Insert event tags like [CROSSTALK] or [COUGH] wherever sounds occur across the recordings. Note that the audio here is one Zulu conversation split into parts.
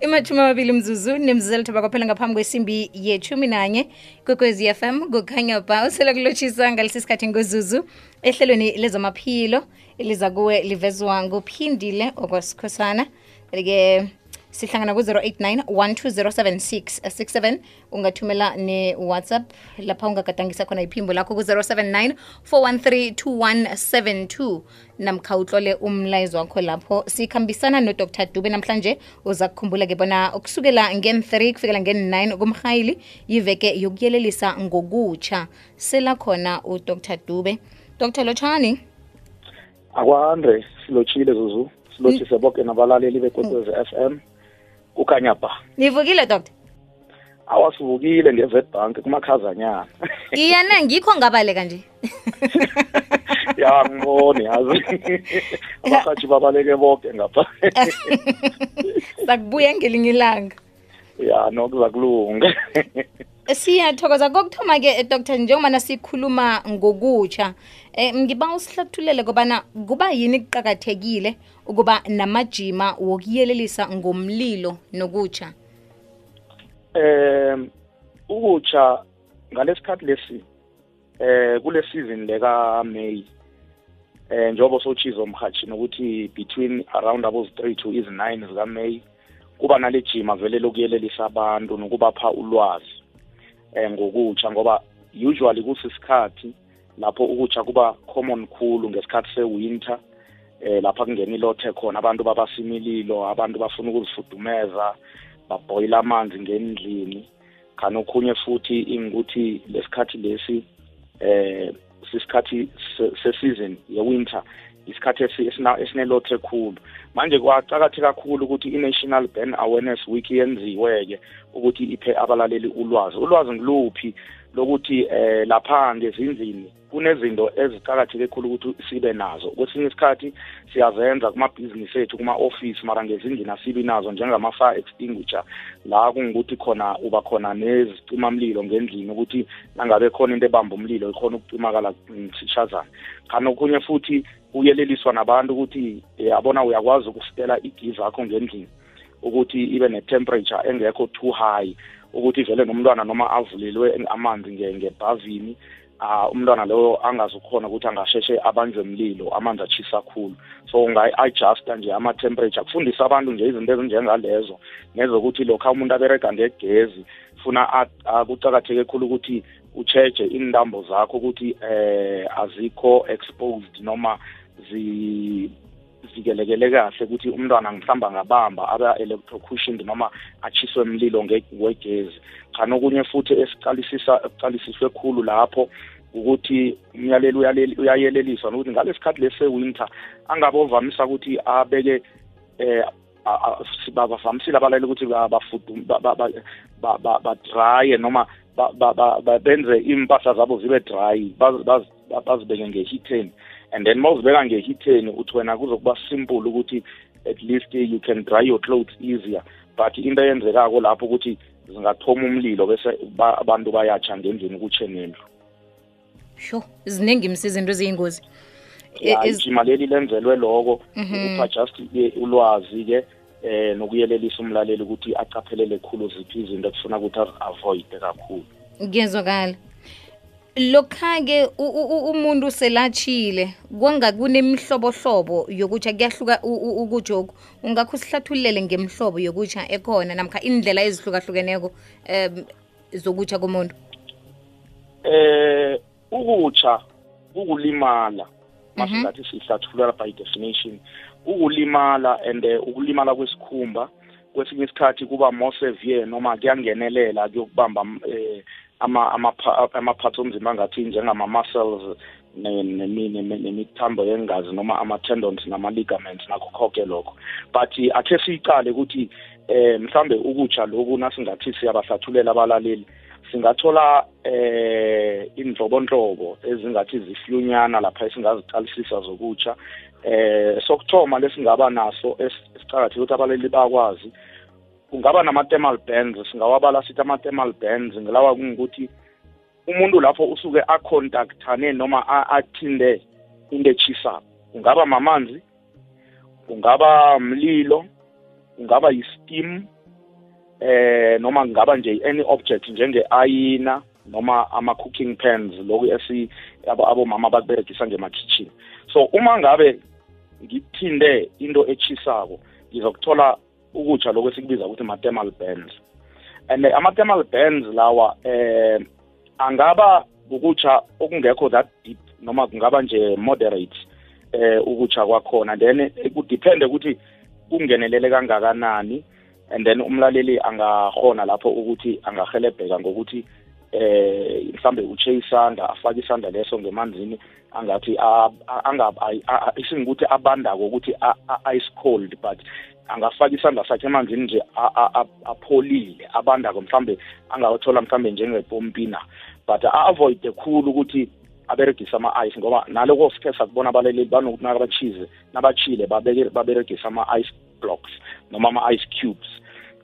imathumi amabili mzuzu nemzuzu elithoba kwaphela ngaphambi kwesimbi yethumi nanye kwekwezi fm kukhanya ba usela kulotshisa ngalesi sikhathi ngozuzu. Ehlelweni lezamaphilo eliza kuwe livezwa nguphindile okwasikhosana ke sihlangana ku-089 1207667 ungathumela ne-whatsapp lapha ungagadangisa khona iphimbo lakho ku-079 4132172 namkha utlole umlayezo wakho lapho. Sikhambisana nodr. Dube namhlanje. Uza kukhumbula-ke bona ukusukela ngen-3 kufikela ngen-9 kumhayili yiveke yokuyelelisa ngokutsha selakhona udr. Dube. Dr. Lotshani akwande silotshile zuzu. Silotshise boke nabalaleli bekwekwez f m kukhanya ba nivukile doctor? Awasivukile nge-Witbank kumakhazanyana. Iyana ngikho ngabaleka nje. [LAUGHS] Ya ngibone yazi. [LAUGHS] Abahathi babaleke bonke ngapha. [LAUGHS] Sakubuya ngelinye ilanga. Ya nokuza kulunga siyathokoza kokuthoma-ke dr njengobana sikhuluma ngokutsha. Um ngiba usihlathulele kobana kuba yini kuqakathekile ukuba namajima wokuyelelisa ngomlilo nokutsha? Um ukutsha ngalesikhathi lesi eh kule season leka May eh njengoba sochizo mhathi nokuthi between around abos 3 to is 9 zika May kuba nale jima vele lokuyelelisa abantu nokubapha ulwazi. Eh ngokutsha ngoba usually kusisikhathi lapho ukutsha kuba common khulu ngesikhathi sewinter eh lapha kungena ilothe khona. Abantu babasimililo abantu bafuna ukuzifudumeza babhoyila amanzi ngendlini. Khani okhunye futhi ingukuthi lesikhathi lesi eh sisikhathi seseason ye-winter isikhathi esinelothe khulu. Manje kwacakatheka kakhulu ukuthi i-national ban awareness week yenziwe-ke ukuthi iphe abalaleli ulwazi. Ulwazi ngiluphi? Lokuthi eh lapha ngezindlini kunezinto ezicakatheke khulu ukuthi sibe nazo. Kwesinye isikhathi siyazenza kumabhizinisi ethu kuma-ofisi mara ngezindlini asibi nazo njengama-fire extinguisher. La kungukuthi khona uba khona nezicimamlilo ngendlini ukuthi nangabe khona into ebamba umlilo ikhona ukucimakala msishazana khani okunye futhi uyeleliswa nabantu ukuthi yabona uyakwazi ukusitela igiza akho ngendlini ukuthi ibe ne-temperature engekho too high. Ukuthi vele nomntwana noma avulelwe amanzi ngebhavini uh, umntwana loyo angazukhona ukuthi angasheshe abanjwe mlilo amanzi achisa kakhulu so ungayi-adjusta nje ama-temperature kufundisa abantu nje izinto ezinjengalezo nezokuthi lokhu umuntu aberega ngegezi funa kucakatheke khulu ukuthi ucheje intambo zakho ukuthi eh azikho exposed noma zi zikelekele kahle ukuthi umntwana mhlawumbe angabamba aba-electrocutioned noma achiswe mlilo wegezi. Khani okunye futhi esicalisisa ekucalisiswe khulu lapho ukuthi umyaleli uyayeleliswa nokuthi ngalesi sikhathi lesi se-winter angabe ovamisa ukuthi abeke eh bavamisile abalaleli ukuthi badraye noma benze impahla zabo zibe dry bazibeke ngehitheni and then mawuzibeka ngehitheni uthi wena kuzokuba simple ukuthi at least you can dry your clothes easier. But into eyenzekako lapho ukuthi zingathoma umlilo bese abantu bayatsha ngendlini kutshe nendlu. Sho ziningi msiza into eziyingozi. Ijima leli lenzelwe loko ukupha just ulwazi-ke eh nokuyelelisa umlaleli ukuthi acaphelele khulu ziphi izinto ekufuna ukuthi azi-avoid kakhulu. Kuyezwakala lokha-ke umuntu selatshile kwanga kunemihlobohlobo yokutsha kuyahluka ukujoku ungakho sihlathululele ngemhlobo yokutsha ekhona namkha indlela ezihlukahlukeneko um zokutsha komuntu? Eh ukutsha ukulimala masingathi sihlathulula by definition. Ukulimala and ukulimala kwesikhumba kwesinye isikhathi kuba more severe noma kuyangenelela kuyokubamba eh ama-parts omzimba angathi njengama-muscles nemithambo yengazi noma ama-tendons nama-ligaments nakho konke lokho. But akhe siyicale ukuthi eh mhlambe ukutsha lokhu nasingathi siyabahlathulela abalaleli singathola eh inhlobonhlobo ezingathi zifyunyana lapha esingazicalisisa zokutsha. Eh sokuthoma lesingaba naso esicakatheke ukuthi abaleli bakwazi kungaba nama-thermal bands singawabala sithi ama-thermal bands ngelawa kungukuthi umuntu lapho usuke acontaktane noma athinde into echisako kungaba mamanzi kungaba mlilo kungaba yi-steam eh noma kungaba nje any object njenge-ayina noma ama-cooking pans loku esi abomama bakuberegisa ngema-kitchen. So uma ngabe ngithinde into echisako ngizokuthola ukutsha lokhu esikubiza ukuthi ma-thermal bands. And ama-thermal bands lawa eh angaba ukutsha okungekho that deep noma kungaba nje moderate eh ukutsha kwakhona. Then kudiphende ukuthi kungenelele kangakanani. And then umlaleli angahona lapho ukuthi angahelebheka ngokuthi eh mhlambe uche isandla afake isandla leso ngemanzini angathi isingikuthi abandako ukuthi ice cold but angafaka isandla sakhe emanzini nje apholile abandako mhlambe angawathola mhlambe njengepompina. But a-avoide khulu ukuthi aberegise ama-ice ngoba naloko sikhe sakubona abaleleli banokuthi nakabachize nabachile baberegise ama-ice blocks noma ama-ice cubes.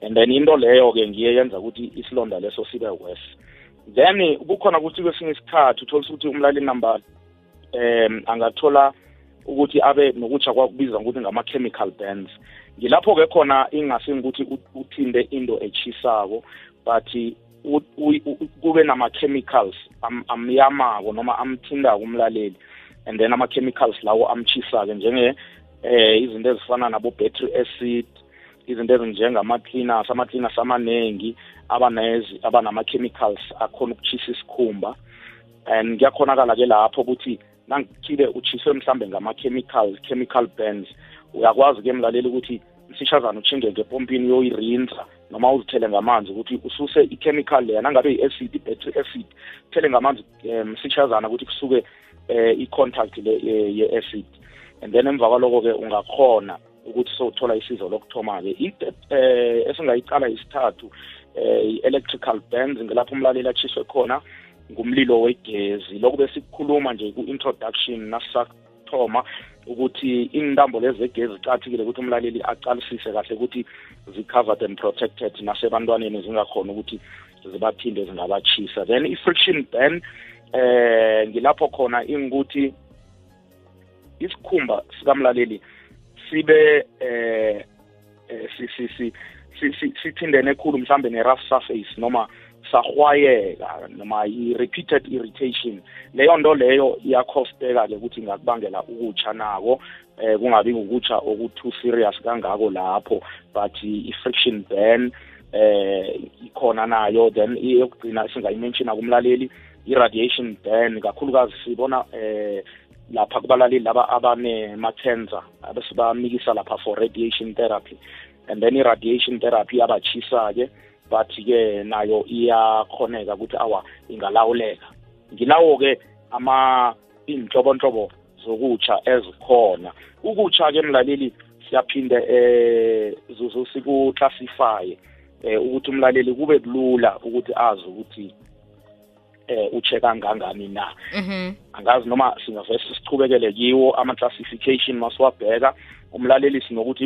And then into leyo-ke ngiye yenza ukuthi isilonda leso sibe worse. Then kukhona ukuthi kwesinye isikhathi uthola ukuthi umlaleli number um angathola ukuthi abe nokutsha kwakubiza ngokuthi ngama-chemical bands. Ngilapho-ke khona ingase ngikuthi uthinte into echisako but kube nama-chemicals amyamako noma amthindako umlaleli and then ama-chemicals lawo amchisa-ke njenge eh izinto ezifana nabo-battery acid izinto ezinjengama-cleaners ama-cleaners amaningi abanama-chemicals akhona ukuchisa isikhumba. And kuyakhonakala-ke lapho ukuthi nangithile uchiswe mhlambe ngama-chemical chemical bands uyakwazi-ke mlaleli ukuthi msishazana uchinge ngepompini uyoyirinsa noma uzithele ngamanzi ukuthi ususe i-chemical leya. Nangabe i-acid i-battery acid uthele ngamanzi msishazana ukuthi kusuke um i-contact le ye-acid. And then emva kwaloko-ke ungakhona ukuthi sowuthola isizo lokuthoma-ke. Eh esingayicala isithathu eh i-electrical bands ngelapho umlaleli achiswe khona ngumlilo wegezi. Lokhu besikukhuluma nje ku-introduction nasisathoma ukuthi intambo lezi zegezi zicathikile ukuthi umlaleli aqalisise kahle ukuthi zi-covered and protected nasebantwaneni zingakhona ukuthi zibaphinde zingabachisa then i-friction ban eh ngilapho khona ingukuthi isikhumba sikamlaleli sibe eh si si si sithindene ekhulu mhlambe ne-rough surface noma sahwayeka noma i-repeated irritation. Leyo nto leyo iyakhosteka-ke ukuthi ingakubangela ukutsha nako eh kungabi ukutsha oku-too serious kangako lapho but i-friction ban eh ikhona nayo. Then eyokugcina singayimenshina kumlaleli i-radiation ban kakhulukazi sibona eh lapha kubalaleli laba abane-macancer abesibamikisa lapha for radiation therapy. And then i-radiation therapy iyabachisa-ke but-ke nayo iyakhoneka ukuthi awa ingalawuleka. Ngilawo-ke ama iy'nhlobonhlobo zokutsha ezikhona. Ukutsha-ke mlaleli siyaphinde eh siku-classify eh ukuthi umlaleli kube kulula ukuthi azi ukuthi eh uche kangangani na. Mhm. Angazi noma singavese sichubekele kiwo ama-classification masiwabheka. Umlaleli sinokuthi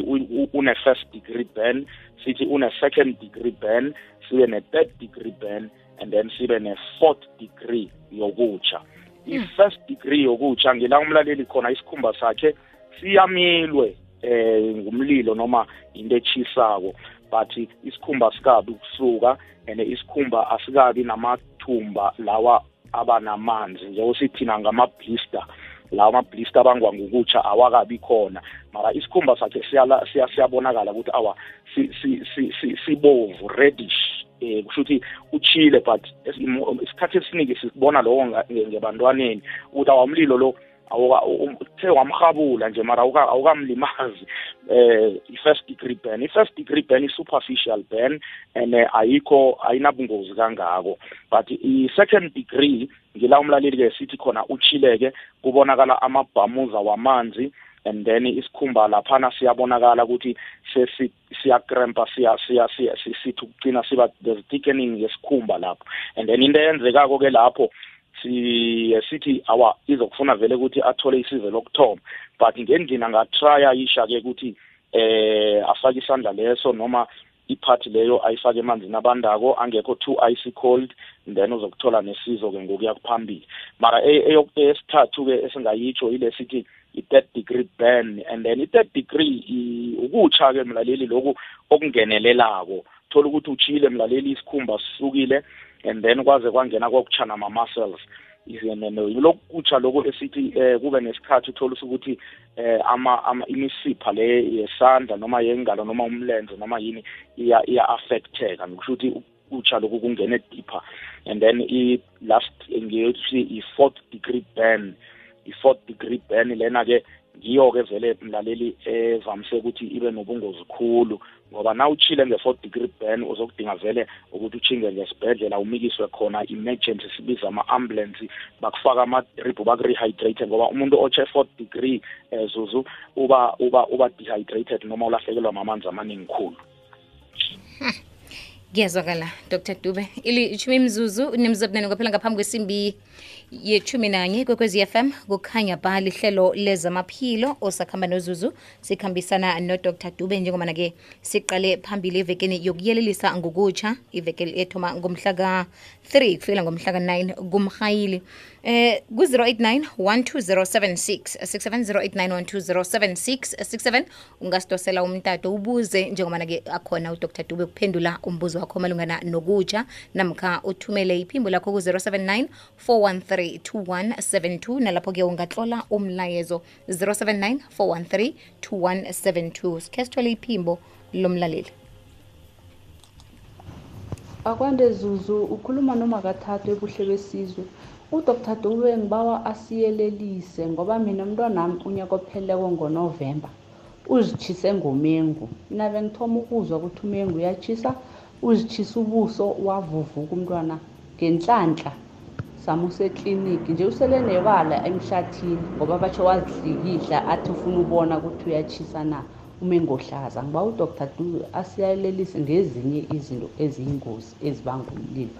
une-first degree ban sithi une-second degree ban sibe ne-third degree ban and then sibe ne-fourth degree yokutsha. I-first degree yokutsha ngila umlaleli khona isikhumba sakhe siyamilwe eh ngumlilo noma into echisako but isikhumba sikabi ukusuka and isikhumba asikabi namathumba lawa abanamanzi njengoba sithina ngama-blister lawa ama-blister abangwa ngokutsha awakabi khona. Mara isikhumba sakhe siyabonakala ukuthi awa sibovu reddish um kusho ukuthi uchile but isikhathi esiningi sikubona loko ngebantwaneni ukuthi awamlilo lo uthe wamhabula nje mara awukamlimazi [LAUGHS] eh i-first degree ban. I-first degree ban i-superficial ban and ayikho ayinabungozi kangako. But i-second degree ngila umlaleli-ke sithi khona uchileke kubonakala amabhamuza wamanzi and then isikhumba laphana siyabonakala ukuthi siyakrempa siya siya siya sithi ukugcina siba there's thickening yesikhumba lapho. And then into eyenzekako-ke lapho sithi awa izokufuna vele ukuthi athole isizo lokuthoma. But ngendlini angatrya yisha-ke ukuthi eh afake isandla leso noma iphathi leyo ayifake emanzini abandako angekho too icy cold then uzokuthola nesizo-ke ngokuya kuphambili. Mara eyesithathu-ke esingayitsho ile sithi i-third degree burn and then i-third degree i- ukutsha-ke mlaleli lokhu okungenelelako. Thola ukuthi utshile mlaleli isikhumba sisukile and then kwaze kwangena kokutsha nama-muscles lokutsha lokhu esithi eh kube nesikhathi uthola ukuthi ama imisipha le yesandla noma yengalo noma umlenze noma yini iya iya affecteka ngisho ukuthi ukutsha lokhu kungene deeper. And then i last ngiyothi i fourth degree burn. I fourth degree burn lena ke ngiyo ke vele mlaleli evamise ukuthi ibe nobungozi khulu ngoba na uchile nge-fourth degree burn uzokudinga vele ukuthi uchinge ngesibhedlela umikiswe khona emergency sibiza ama-ambulance bakufaka ama-drip baku-rehydrate ngoba umuntu otshe fourth degree um zuzu uba uba uba dehydrated noma ulahlekelwa mamanzi amaningi khulu. [LAUGHS] Kuyazwakala dr dube. Ili ishumi mzuzu nemzuzu abunane kwaphela ngaphambi kwesimbi yechumi nanye kwekwezi fm kukhanya ba lihlelo lezamaphilo osakhamba nozuzu sikhambisana nodr. Dube njengobana-ke siqale phambili evekeni yokuyelelisa ngokutsha iveke ethoma ngomhla ka-3 kufikela ngomhla ka-9 kumrhayili eh ku-089 12076 67 12076 ungasidosela umtato ubuze njengobana-ke akhona udr. Dube kuphendula umbuzo wakho malungana nokutsha. Namkha uthumele iphimbo lakho ku-079 413 2172 nalapho-ke ungatlola umlayezo 079 413 2172 sikhe sithole iphimbo lomlaleli. Akwande zuzu ukhuluma noma kathathu ebuhle besizwe udr dube ngibawa asiyelelise ngoba mina umntwanami unyaka opheleleko ngonovemba uzitshise ngomengu. Mina bengithoma ukuzwa ukuthi umengu uyatshisa uzitshisa ubuso wavuvuka umntwana ngenhlanhla samusekliniki nje usele nebala emhlathini ngoba batsho wazihlikihla athi ufuna ubona ukuthi uyatshisa na umengohlaza ngiba udr dube asiyalelise ngezinye izinto eziyingozi ezibanga umlilo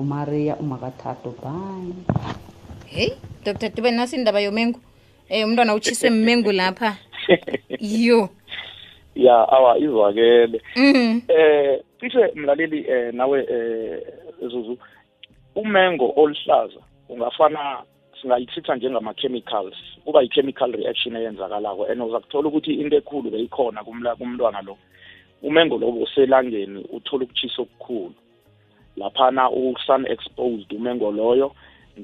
kumariya umakathato bye heyi dr dube nasi indaba yomengu um umntwana utshiswe mmengu lapha. [LAUGHS] Yo. Ya awa izwakele um eh cishe mlaleli um nawe um zuzu umengo oluhlaza ungafana singayithitha njengama-chemicals. Kuba i-chemical reaction eyenzakalako and uzakuthola ukuthi into ekhulu beyikhona kumla- kumntwana lo. Umengo lobo uselangeni uthola ukutshisa okukhulu laphana u-sun exposed umengo loyo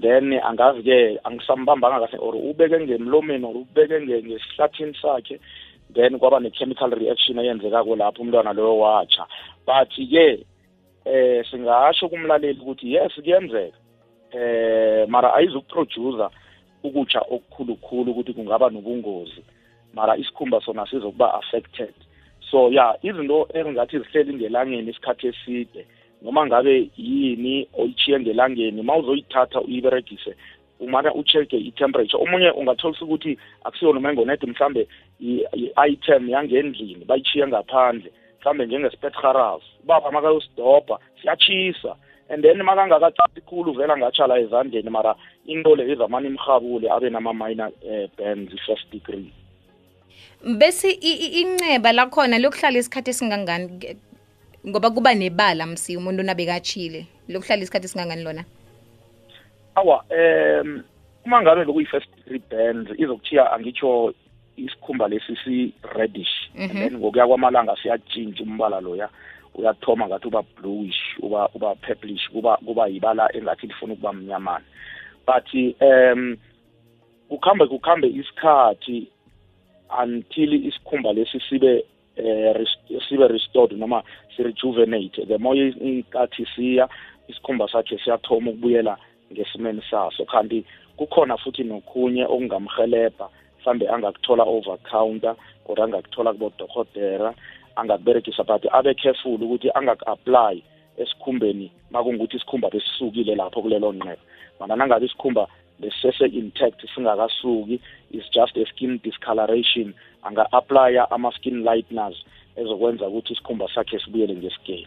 then angazi-ke angisambambanga kahle or ubeke ngemlomeni or ubeke nge- ngesihlathini sakhe then kwaba ne-chemical reaction eyenzekako lapho umntwana loyo watsha. But-ke eh singasho kumlaleli ukuthi yes kuyenzeka. Eh mara ayizukuproducer ukutsha okukhulukhulu ukuthi kungaba nobungozi. Mara isikhumba sona sizokuba affected. So ya izinto engathi zihleli ngelangeni isikhathi eside noma ngabe yini oyichiye ngelangeni ma uzoyithatha uyiberegise umane ucheke i-temperature. Omunye ungatholisa ukuthi akusiyona umengo nede mhlambe i-item yangendlini bayichiye ngaphandle mhlambe njengespetharas ubaba makayosidobha siyachisa and then makangakachathi khulu vela ngatshala ezandleni mara into le izamane imrhabule abe nama-minor um burns i-first degree. Bese i- i- inceba lakhona lokuhlala isikhathi esingangani? Ke- ngoba kuba nebala msi umuntu nabekatshile lokuhlala isikhathi esingangani lona? Awa um uma ngabe bekuyi-first degree burns izokuthiya angitsho isikhumba lesi si-reddish. And Mhm. then ngokuya kwamalanga siyatshintsha umbala loya. Uyathoma ngathi uba bluish uba uba purplish kuba kuba yibala engathi lifuna ukuba mnyamana. But um kukhambe kukhambe isikhathi until isikhumba lesi sibe eh sibe restored noma sirejuvenate. The more inkathi siya isikhumba sakhe siyathoma ukubuyela ngesimeni saso. Kanti kukhona futhi nokhunye okungamhelebha mhlambe angakuthola over counter or angakuthola kubodokotera angakuberegisa but abe careful ukuthi angaku-apply esikhumbeni makungukuthi isikhumba besisukile lapho kulelo nqeba mana nangabe isikhumba besisese-intact singakasuki. Is just a skin discoloration. Anga-aplya ama-skin lighteners ezokwenza ukuthi isikhumba sakhe sibuyele ngesigeni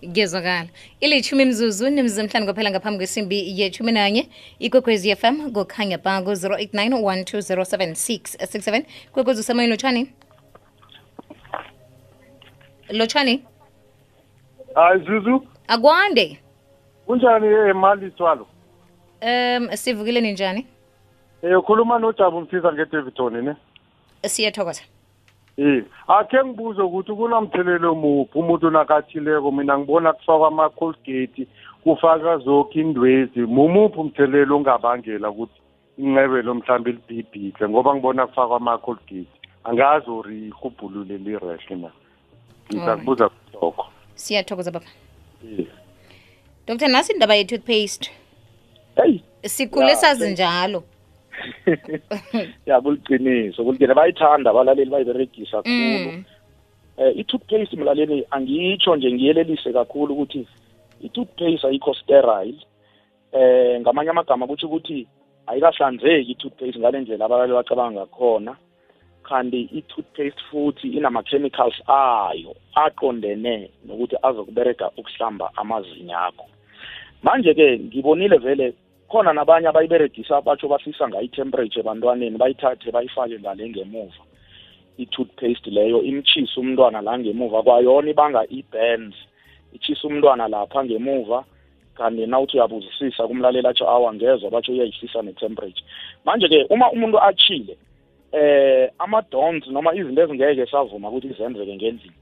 kuyezwakala ilithumi mzuzu nemzuzu emhlanu kwaphela ngaphambi kwesimbi yethumi nanye. Ikwekwezi fm kukhanya ba ku-089 1207667 kwekwezi usemoyeni lotshani? Lotshani? Hayi zuzu. Akwande. Kunjani emali thwalo? Um sivukile ninjani? Eh ukhuluma noJabu Mthiza ngeDavidton ne? siyathokoza. Eh, akhe ngibuze ukuthi kunamthelelo muphi umuntu nakathileko mina ngibona kufakwa ama-colgate kufaka zonke indwezi mumuphi umthelelo ongabangela ukuthi incebelo mhlawumbe libhibhidle ngoba ngibona kufakwa ama-colgate angazi ori ihubhulule lirehle na. Ngizakubuza lokho. Siyathokoza baba. Eh. dr nasi indaba ye-toothpaste? Hey sikhule sazi njalo. [LAUGHS] Ya kuliqiniso kuligena bayithanda abalaleli bayiberegisa kakhulu Mm. eh i-toothpaste mlaleli angitsho nje ngiyelelise kakhulu ukuthi i-toothpaste ayikho sterile. Eh ngamanye amagama kutsho ukuthi ayikahlanzeki i-toothpaste ngale ndlela abalaleli bacabanga ngakhona kanti i-toothpaste futhi inama-chemicals ayo aqondene nokuthi azokubereka ukuhlamba amazinyo akho. Manje-ke ngibonile vele khona nabanye abayiberegisa batsho bafisa ngayo i-temperature ebantwaneni bayithathe bayifake ngale ngemuva. I-toothpaste leyo imchisa umntwana la ngemuva. Kwayona ibanga i-burns ichisa umntwana lapha ngemuva. Kanti nawuthi uyabuzisisa kumlalela atsho awa ngezwa batsho uyayihlisa ne-temperature. Manje-ke uma umuntu achile eh ama-dons noma izinto ezingeke savuma ukuthi zenzeke ngendlini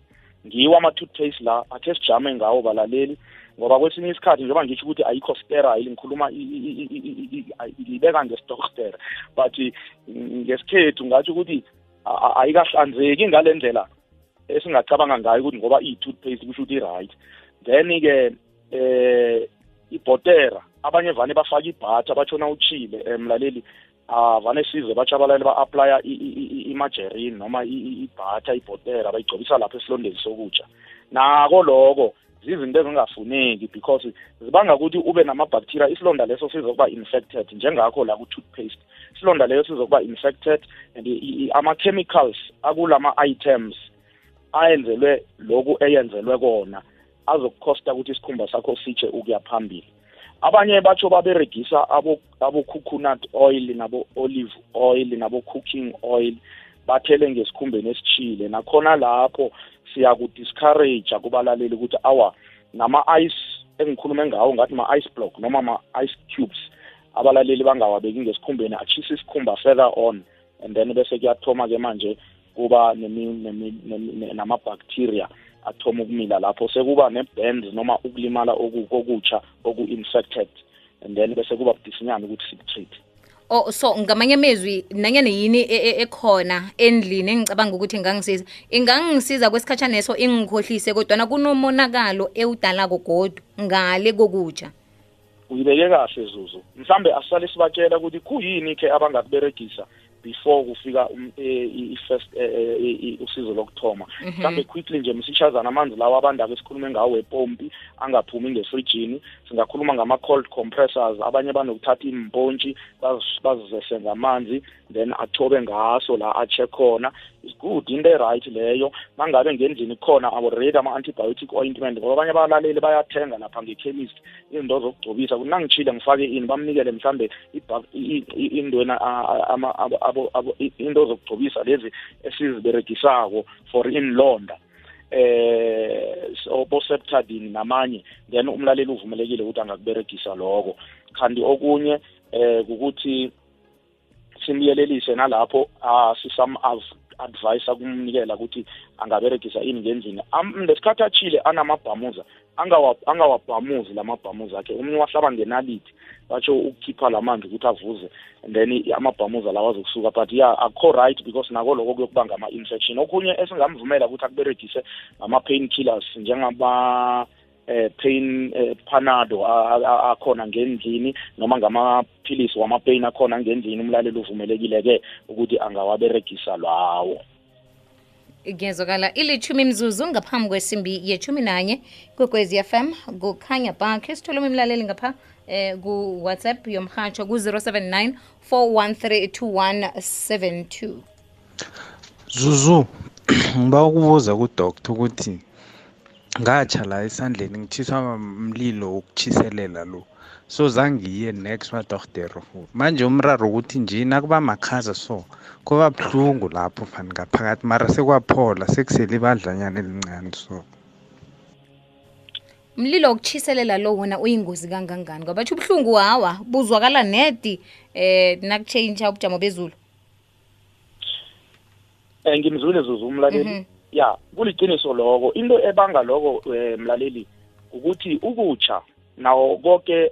ngiwo ama-toothpaste la akhe sijame ngawo balaleli. Ngoba kwesinye isikhathi njengoba ngisho ukuthi ayikho sterile ngikhuluma i- i- i- i- i- i- ngibeka ngesitokster but mm, ngesikhethu ngatsho ukuthi ayikahlanzeki ngale ndlela esingacabanga ngayo ukuthi ngoba iyi-toothpaste kusho ukuthi i-right then-ke eh ibhotera abanye vane bafaka ibhatha batshona uchile eh, mlaleli ah vane size batsho abalali ba-aplya imajerini noma ibhatha ibhotera bayigcobisa lapho esilondeni sokutsha nako loko zizinto ezingafuneki because zibanga ukuthi ube namabacteria isilonda leso sizokuba infected. Njengakho la ku-toothpaste isilonda leso sizokuba infected and ama-chemicals akulama items ayenzelwe loku eyenzelwe kona azokukhosta ukuthi isikhumba sakho sitshe ukuya phambili. Abanye batsho baberegisa abo abo oil nabo olive oil nabo cooking oil bathele ngesikhumbeni esithile nakhona lapho siyakudiscourage kubalaleli ukuthi awa nama-ice engikhulume ngawo ngathi ma-ice block noma ma-ice cubes abalaleli bangawabeki ngesikhumbeni achise isikhumba further on. And then bese kuyathoma-ke manje kuba nama-bacteria athoma ukumila lapho. Sekuba ne-bands noma ukulimala oku- kokutsha oku-infected. And then bese kuba budisinyana ukuthi sikutreat. Oh so ngamanye amezwi nanyana yini e- e- ekhona endlini engicabanga ukuthi ingangisiza? Ingangisiza kwesikhatshana eso ingikhohlise kodwana kunomonakalo ewudalako godu ngale kokutsha uyibeke kahle zuzu. Mhlambe asisale sibatshela ukuthi kuyini ke abangakuberegisa? Before kufika um, eh, i- i-first eh, eh, i- i- usizo lokuthoma mhlambe quickly nje msishazana amanzi lawo abandako esikhulume ngawo wepompi angaphumi ngefrijini singakhuluma ngama-cold compressors abanye banokuthatha impontshi bazis- bazizese ngamanzi then athobe ngaso la atshe khona is good into e-right leyo mangabe ngendlini khona already ama-antibiotic ointment ngoba abanye abalaleli bayathenga lapha ngekhemist izinto zokugcobisa ukuthi nangitshile ngifake ini bamnikele mhlambe ibha- i- i- indwena a- a- ama- abo- into zokugcobisa lezi esiziberegisako for inlonda eh so boseptadini namanye then umlaleli uvumelekile ukuthi angakuberegisa lokho. Kanti okunye eh ukuthi simyelelise nalapho ah, sisam advice akumnikela ukuthi angaberegisa ini ngendlini. Am- ngesikhathi achile anamabhamuza angawa- angawabhamuzi lamabhamuza akhe. Omunye wahlaba ngenalithi batsho ukukhipha lamanzi ukuthi avuze and then i- amabhamuza lawa azokusuka. But ya akho right because nako lokho kuyokubanga ama-infection okunye esingamvumela ukuthi akuberegise ngama-pain killers njengama eh pain eh, panado akhona ngendlini noma ngamaphilisi wama-pain akhona ngendlini umlaleli uvumelekile-ke ukuthi angawaberegisa lawo. Ngiyazwakala. Ilithumi mzuzu ngaphambi kwesimbi yethumi nanye kwekwezi fm kukhanya bakhe. Sitholome imlaleli ngapha eh, ku-whatsapp yomhatsho ku-079 413 2172 zuzu [CLEARS THROAT] ngiba ukubuza kudoktor ukuthi ngatsha la esandleni ngitshiswa mlilo wokutshiselela lo. So zangiye next kwadorhodera manje umraro ukuthi nje nakuba makhaza so kuba buhlungu lapho fani ngaphakathi. Mara sekwaphola sekusele ibadlanyana elincane so. Mlilo wokutshiselela lo wona uyingozi kangangani? Ngoba tsho ubuhlungu hawa buzwakala nedi eh nakutshentsha ubujamo bezulu. Um ngimzwile zuzu umlaleli ya kuliqiniso loko. Into ebanga loko um mlaleli ukuthi ukutsha nawo konke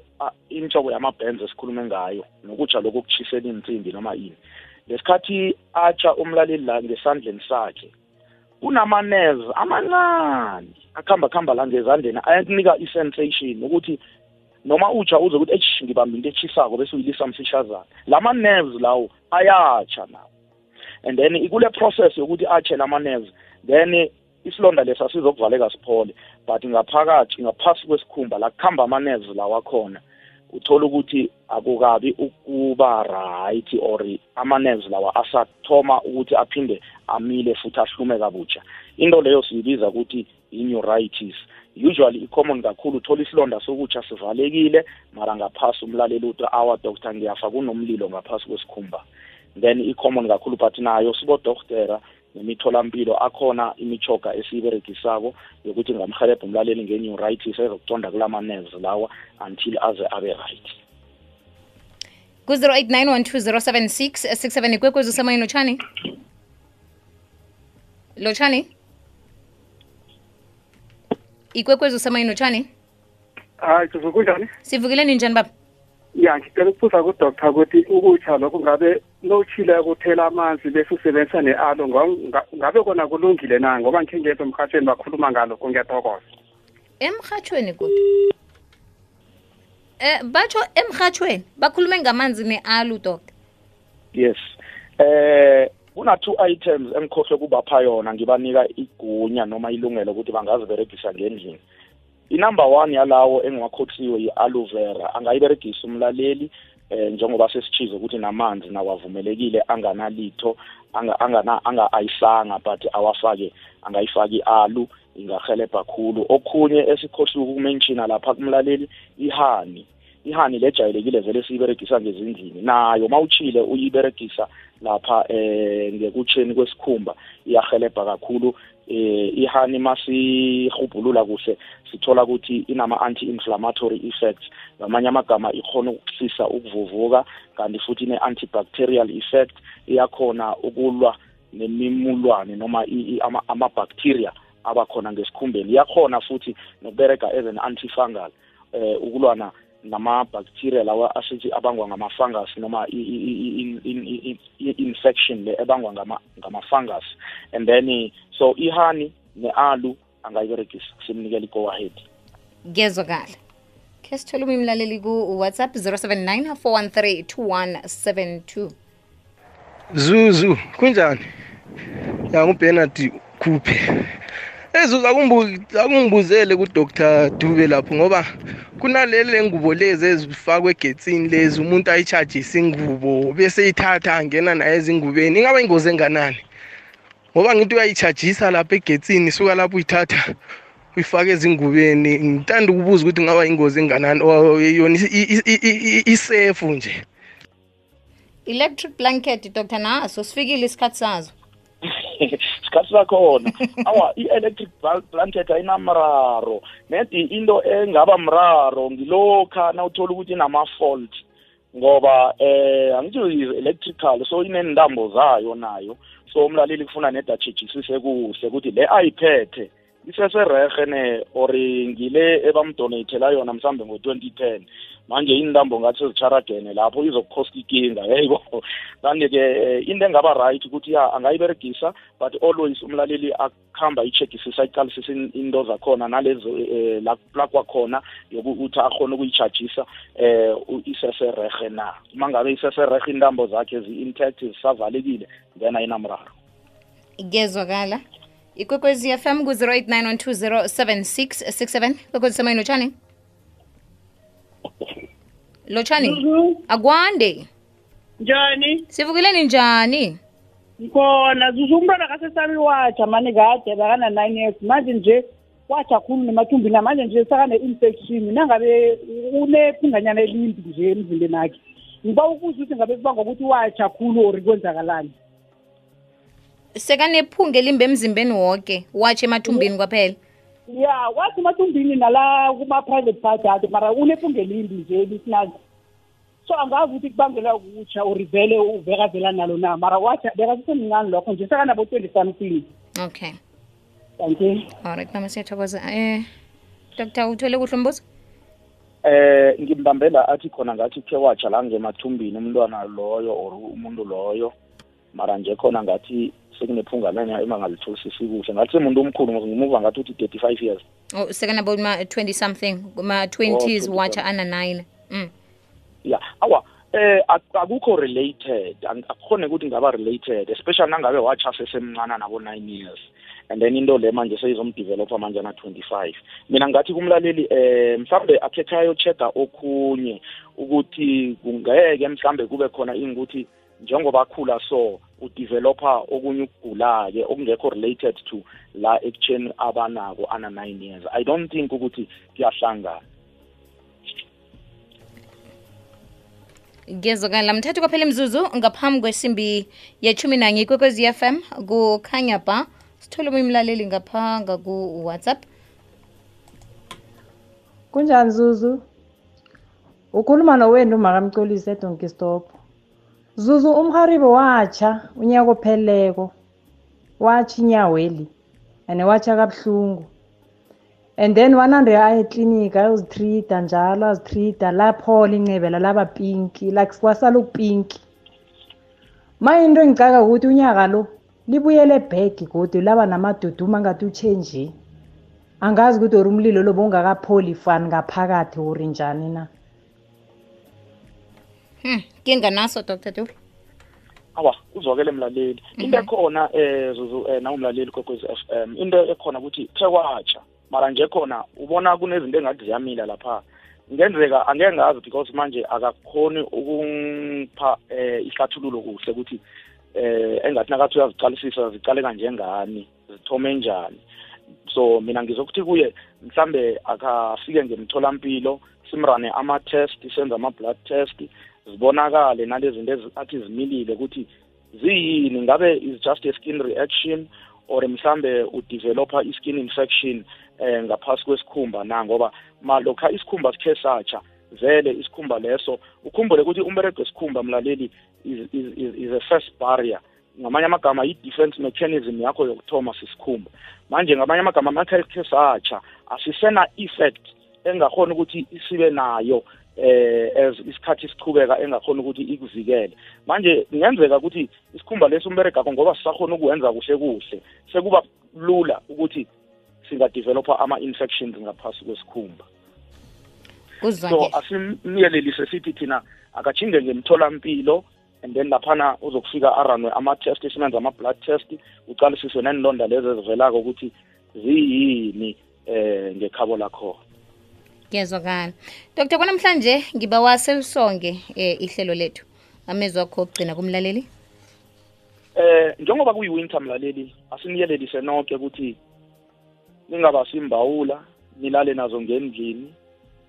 inhlobo yamabhenzi esikhulume ngayo nokutsha lokhu okutshisela insimbi noma ini. Lesikhathi atsha umlaleli la ngesandleni sakhe kunama-nerves amancane akuhamba kuhamba la ngezandleni ayakunika i-sensation ukuthi noma utsha uze ukuthi eish ngibambe into etshisako bese uyilisa mfishazana lama-nerves lawo ayatsha nawo. And then ikule process yokuthi atshe lama-nerves then isilonda lesa sizokuvaleka siphole but ngaphakathi ngaphasi kwesikhumba la kuhamba ama-nerves lawa akhona uthola ukuthi akukabi ukuba right or ama-nerves lawa asathoma ukuthi aphinde amile futhi ahlume kabutsha into leyo siyibiza ukuthi i-neuritis. Usually i-common kakhulu uthola isilonda sokutsha sivalekile mara ngaphasi umlaleli uthi awa doctor ngiyafa kunomlilo ngaphasi kwesikhumba. Then i-common kakhulu but nayo sibodoktera nemitholampilo akhona imichoga esiyiberegisako yokuthi ngamhelebha umlaleli nge-neuritis ezokuconda kulama-nerves lawa until aze abe right. Ku-089 12076 67 ikwekwezi usemoyeni lotshani? Lotshani? Ikwekwezi usemoyeni lotshani? Hayi kunjani sivukeleni njani baba ya ngicela ukubuza kudoktor ukuthi ukutsha lokho ngabe lowutshile ukuthela amanzi bese usebenzisa ne-alo nga- ngabe kona kulungile na? Ngoba ngikhe ngezwa emhathweni bakhuluma ngalokho ngiyatokoza emrhatshweni kodwa eh batsho emrhatshweni bakhulume ngamanzi ne-alu doctor yes. Eh kuna two items engikhohlwe kubapha yona ngibanika igunya noma ilungelo ukuthi bangaziberegisa ngendlini. Inumber one yalawo engiwakhothiwe yi-aloe vera. Angayiberegisa umlaleli eh njengoba sesichize ukuthi namanzi nawavumelekile anganalitho anga angana anga ayisanga but awafake angayifaki i-alu ingahelebha kakhulu okhunye esikhohliwe ukumenshina lapha kumlaleli ihani. Ihani lejayelekile vele siyiberegisa ngezindlini. Nayo mawuchile uyiberegisa lapha eh ngekutsheni kwesikhumba iyahelebha kakhulu. Eh ihani masihubhulula kuhle sithola ukuthi inama anti-inflammatory effects. Ngamanye amagama ikhona ukusisa ukuvuvuka kanti futhi ine-antibacterial effect iyakhona ukulwa nemimulwane noma ama-bacteria abakhona ngesikhumbeni. Iyakhona futhi nokubereka as an antifungal eh ukulwana nama-bacteria lawa asithi abangwa ngama-fungus noma i- i- i- i- i- i- i- infection le ebangwa ngama- ngama-fungus and then so ihani ne-alu angayiberegisa simnikela i-go ahead ngezwakala khe sithole umnye umlaleli ku-whatsapp 079 413 2172 Zuzu kunjani? Ya nguBernard Khuphe. Ezuzu akumbu- akungibuzele kuDr Dube lapho ngoba kunalele ngubo lezi ezifakwe egetsini lezi umuntu ayichargise ingubo bese ithatha angena naye ezingubeni ingaba ingozi enganani? Ngoba ngithi uyayichargisa lapha egetsini suka lapho uyithatha uyifake ezingubeni. Ngithanda ukubuza ukuthi ngaba ingozi enganani or yona i- i- i- i- isefu nje. Electric blanket dr naso sifikile isikhathi sazo. [LAUGHS] isikhathi sakhona. Awa i-electric blanket ayinamraro. Nedi into engaba mraro ngilokha nawuthola ukuthi inama-fault ngoba eh angithi i-electrical so inentambo zayo nayo. So umlaleli kufuna neda ajejisise kuhle ukuthi le ayiphethe iseserehe ne or ngile ebamdonathela yona mhlambe ngo-twenty ten. Manje intambo ngathi zicharagene lapho izokukhosta ikinga yeyibo kanti-ke eh, into engaba right ukuthi ya angayiberegisa but always umlaleli akuhamba ayi-checkisisa ayiqalisisa into zakhona nalezo um la kwakhona yokuthi akhona ukuyichargisa eh u- iseserehe na. Uma ngabe iseserehe intambo zakhe zi-intact zisavalekile then ayinamraro. Ngezwakala ikwekwezi fm ku-089 1207667 kwekwezi semoyeni lotshani? Lotshani akwande. Njani? Sivukileni njani? Ngikhona zuzu umntwana kasesami watsha mani kade bakana-nine years. Manje nje watsha khulu nemathumbini manje nje sakane-infection nangabe unephunganyana elimbi nje emzimbeni akhe ngiba ukuza ukuthi ngabe kubanga ukuthi watsha khulu or kwenzakalani. Sekanephunga elimbe emzimbeni woke watshe emathumbini kwaphela? Ya wathi matumbini nala kuma-private party mara unephunga elimbi nje lisinazi so angazi ukuthi kubangela ukutsha urivele uveka vela nalo na mara wathi bekasesemncane lokho nje sekanabo-twenty something okay. Thank you. Alright mama siyathokoza. Eh dr uthole kuhle umbuzo eh ngimbambela athi khona ngathi khe watsha la ngemathumbini umntwana loyo or umuntu loyo mara nje khona ngathi sekunephunga lanya emangalitholisisi kuhle ngathi semuntu omkhulu ngimuva ngathi uthi thirty five years. Oh sekanabo ma 20 something kuma 20s 20 watsha ana 9 mm. Ya awa eh ak- akukho related Ang- akukhone ukuthi ngaba related especially nangabe watsha sesemncane nabo 9 years. And then into le manje seyizomdevelopa manje ana 25 mina ngathi kumlaleli eh mhlambe akhetha ayochecka okhunye ukuthi kungeke mhlambe kube khona ingukuthi njengoba akhula so udevelopa okunye ukugula-ke okungekho related to la ekutsheni abanako ana-nine years. I don't think ukuthi kuyahlangana. Ngezokala mthathu kwaphela imzuzu ngaphambi kwesimbi yechumi nanye ikwekwezi FM kukhanya ba. Sithole omunye umlaleli ngaphanga ku-whatsapp. Kunjani zuzu? Ukhuluma nowenu umakamcolisi edonki stop zuzu umharibo watsha unyaka opheleleko watsha inyaweli and watsha kabuhlungu. And then wanande aya eklinika ayozitreata njalo azitreata laphola incebela laba pinki like kwasala ukupinki ma into engicaka ukuthi unyaka lo libuyele back godi laba namaduduma ngathi uchenje angazi ukuthi ori umlilo lo bowungakapholi fani ngaphakathi uri njani na. Hmm. Nginganaso dr. Dube? Awa uzwakele mlaleli. Into ekhona eh zuzu eh nawumlaleli kokwezi FM into ekhona ukuthi khe watsha mara nje khona ubona kunezinto engathi ziyamila lapha. Ngenzeka angeke ngazi because manje akakhoni ukungipha eh ihlathululo kuhle ukuthi eh engathi nakathi uyaziqalisisa ziqale kanjengani zithome njani. So mina ngizokuthi kuye mhlambe akafike ngemtholampilo simrane ama-test senze ama-blood test zibonakale nalezi zinto ezi- athi zimilile ukuthi ziyini? Ngabe is just a skin reaction or mhlambe udevelopa i-skin infection eh ngaphasi kwesikhumba na? Ngoba malokha isikhumba sikhe satsha vele isikhumba leso ukhumbule ukuthi umberego wesikhumba mlaleli is, is, is, is a first barrier. Ngamanye amagama i-defense mechanism yakho yokuthoma sisikhumba. Manje ngamanye amagama makhe khe satsha asisena effect engakhona ukuthi isibe nayo. Eh as isikhathi sichubeka engakhona ukuthi ikuvikele. Manje kungenzeka ukuthi isikhumba lesi umberegakho ngoba sisakhona ukuwenza kuhle kuhle sekuba lula ukuthi singadevelopa ama-infections ngaphasi kwesikhumba. So asimyelelise sithi thina akajhinge ngemtholampilo and then laphana uzokufika aranwe ama-test simenze ama-blood test uqalisiswe nenilonda lezi ezivelako ukuthi ziyini eh ngekhabo lakhona. Ngiyezwakala dr kwanamhlanje ngiba waselisonge eh, ihlelo lethu. Amezwi akho okugcina kumlaleli? Eh njengoba kuyi-winter mlaleli asiniyelelise nonke ukuthi ningaba simbawula nilale nazo ngendlini.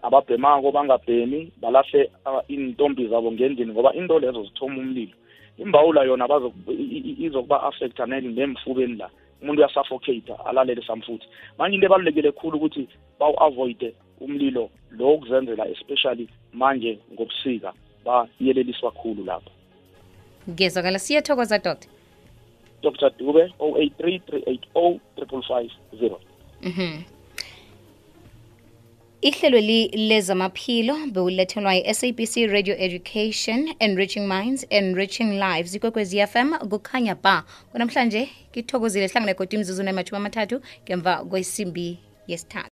Ababhemako bangabhemi balahle ah, iintombi zabo ngendlini ngoba into lezo zithoma umlilo. Imbawula yona izokuba affecta nemfubeni la. Umuntu uyasuffocate alalele samfuthi manje into ebalulekile khulu ukuthi bawu-avoide umlilo lo wokuzenzela especially manje ngobusika bayeleliswa khulu lapho. Ngiyezwakala siyathokoza dr dr. Dube 083 380 550 Mhm. ihlelo li lezamaphilo bewulethelwa yi-sabc radio education enriching minds enriching lives ikwekwezi fm kukhanya ba. Kunamhlanje kithokozile hlangane kodwa imzuzu nemathuba amathathu ngemva kwesimbi yesithathu